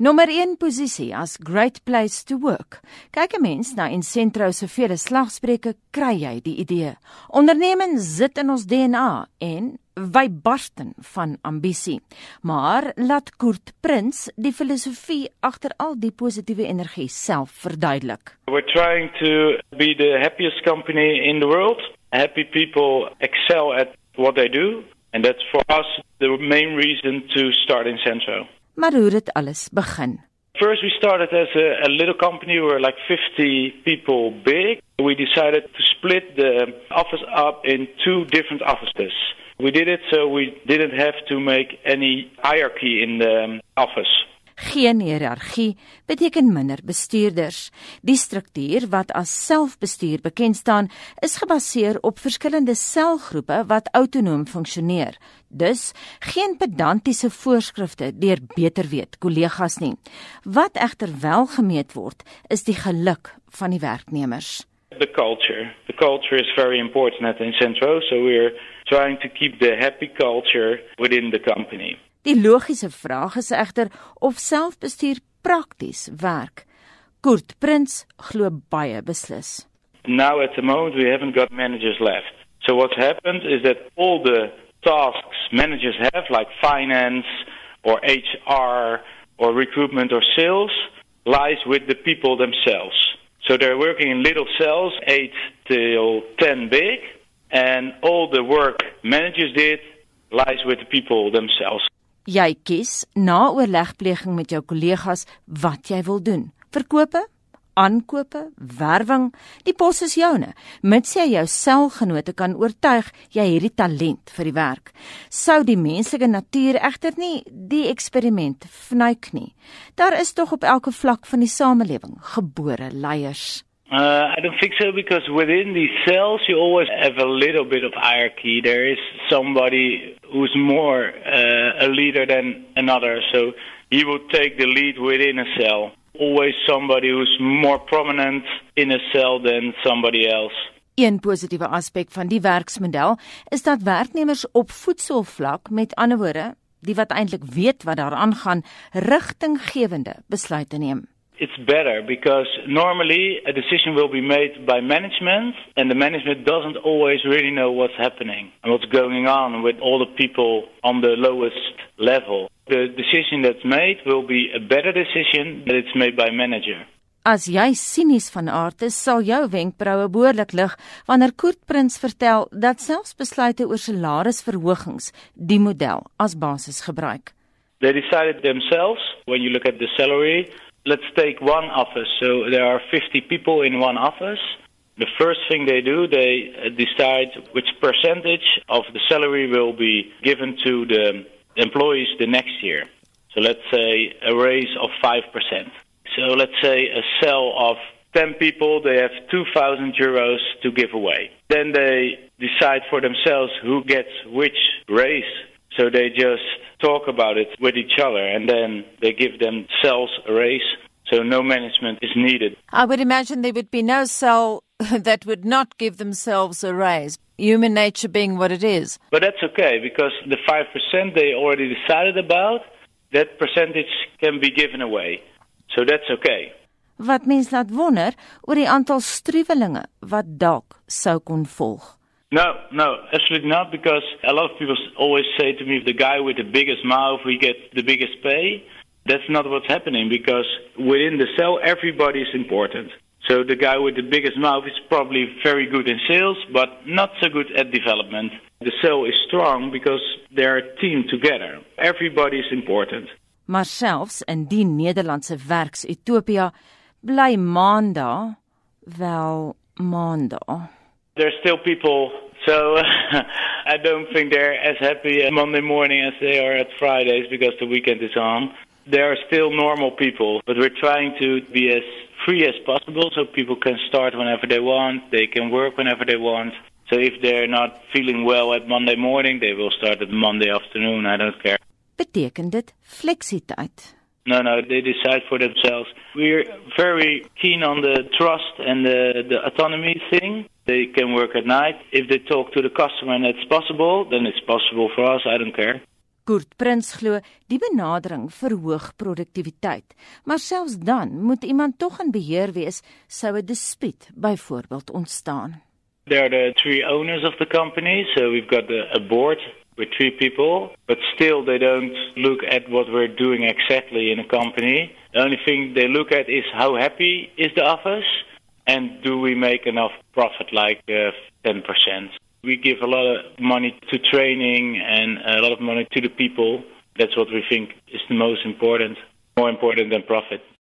Nommer 1 posisie as Great Place to Work. Kyk 'n mens na Incentro se vele slagspreuke, kry jy die idee. Onderneming sit in ons DNA en wy barsten van ambisie. Maar laat Kurt Prins die filosofie agter al die positiewe energie self verduidelik. We're trying to be the happiest company in the world. Happy people excel at what they do and that's for us the main reason to start Incentro. Maar hoe het alles begin? First, we started as a, a, little company. We were like 50 people big. We decided to split the office up in two different offices. We did it so we didn't have to make any hierarchy in the um, office. Geen hiërargie beteken minder bestuurders. Die struktuur wat as selfbestuur bekend staan, is gebaseer op verskillende selgroepe wat autonoom funksioneer. Dus geen pedantiese voorskrifte deur beter weet kollegas nie. Wat egter wel gemeet word, is die geluk van die werknemers. The culture. The culture is very important at Incentro, so we're trying to keep the happy culture within the company. Die logiese vraag is egter of selfbestuur prakties werk. Kurt Prins glo baie beslis. Now at the moment we haven't got managers left. So what's happened is that all the tasks managers have like finance or HR or recruitment or sales lies with the people themselves. So they're working in little cells, 8 till 10 big, and all the work managers did lies with the people themselves. Jy kies na oorlegpleging met jou kollegas wat jy wil doen. Verkope, aankope, werwing, die pos is joune. Mits jy jou selgenote kan oortuig jy het die talent vir die werk. Sou die menslike natuur egter nie die eksperiment vnuik nie. Daar is tog op elke vlak van die samelewing gebore leiers. Uh, I don't think so because within these cells you always have a little bit of hierarchy. There is somebody who's more uh, a leader than another, so he will take the lead within a cell. Always somebody who's more prominent in a cell than somebody else. Een positiewe aspek van die werksmodel is dat werknemers op voedselvlak, met ander woorde, die wat eintlik weet wat daar aangaan, rigtinggewende besluite neem. It's better because normally a decision will be made by management and the management doesn't always really know what's happening and what's going on with all the people on the lowest level. The decision that's made will be a better decision that it's made by manager. As jy sinies van aard is, sal jou wenkbroue behoorlik lig wanneer Koert Prins vertel dat selfs besluite oor salarisverhogings die model as basis gebruik. They decided themselves when you look at the salary let's take one office. So there are 50 people in one office. The first thing they do, they uh, decide which percentage of the salary will be given to the employees the next year. So let's say a raise of 5%. So let's say a cell of 10 people, they have 2,000 euros to give away. Then they decide for themselves who gets which raise. So they just talk about it with each other and then they give themselves a raise so no management is needed. I would imagine there would be no cell that would not give themselves a raise, human nature being what it is. But that's okay because the 5% they already decided about, that percentage can be given away. So that's okay. Wat mens laat wonder oor die aantal struwelinge wat dalk sou kon volg. No, no, absolutely not, because a lot of people always say to me, the guy with the biggest mouth, we get the biggest pay. That's not what's happening, because within the cell, everybody is important. So the guy with the biggest mouth is probably very good in sales, but not so good at development. The cell is strong because they're a team together. Everybody is important. Maar selfs in die Nederlandse werks-utopia bly maanda wel maanda. There's still people, so I don't think they're as happy Monday morning as they are at Fridays because the weekend is on. There are still normal people, but we're trying to be as free as possible so people can start whenever they want, they can work whenever they want. So if they're not feeling well at Monday morning, they will start at Monday afternoon, I don't care. Beteken dit fleksiteit? No, no, they decide for themselves. We're very keen on the trust and the, the autonomy thing. They can work at night. If they talk to the customer and it's possible, then it's possible for us. I don't care. Koert Prins glo die benadering verhoog produktiwiteit, maar selfs dan moet iemand tog in beheer wees sou 'n dispuut byvoorbeeld ontstaan. There are the three owners of the company, so we've got the, a board with three people, but still they don't look at what we're doing exactly in a company. The only thing they look at is how happy is the office and do we make enough profit like uh, 10%. We give a lot of money to training and a lot of money to the people. That's what we think is the most important, more important than profit.